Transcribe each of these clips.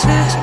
Test.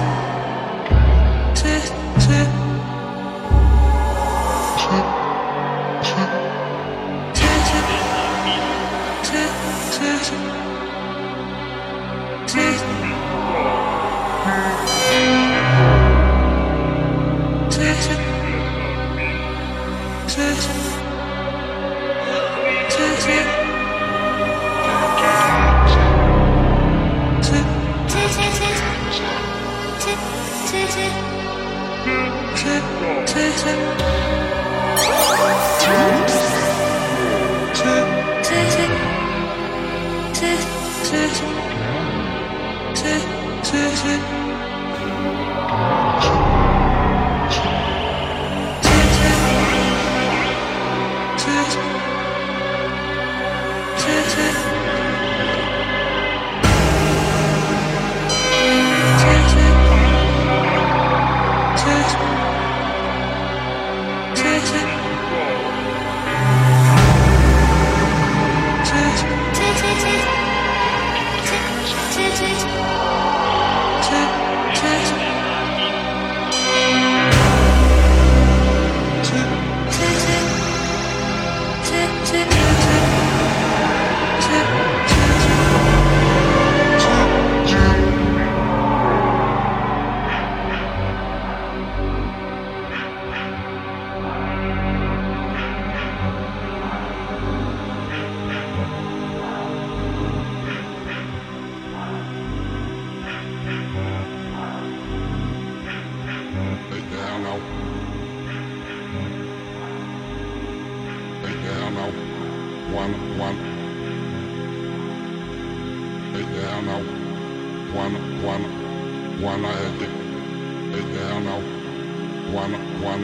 One, one,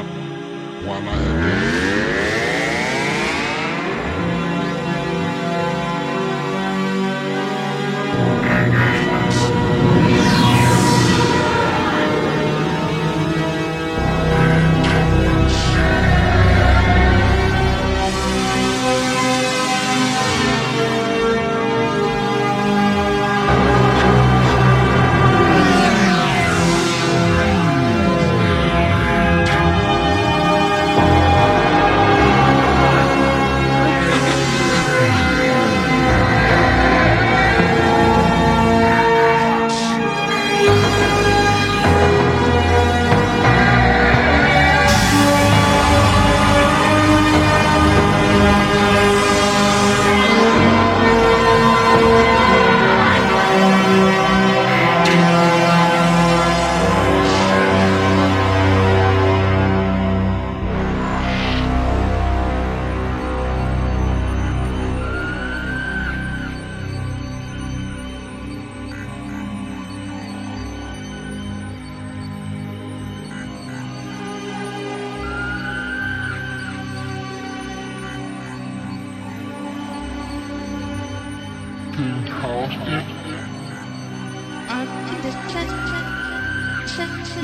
one.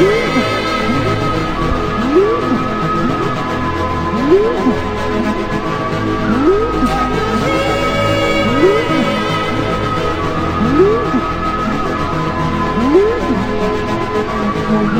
Yeah.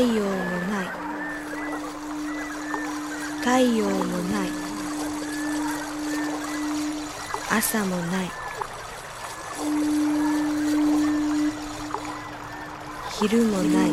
陽もない。太陽もない。朝もない。昼もない。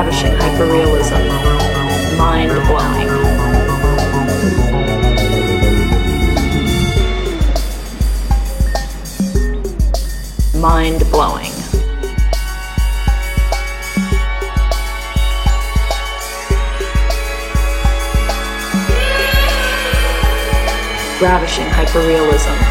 Ravishing hyperrealism, mind blowing. Mind blowing. Ravishing hyperrealism.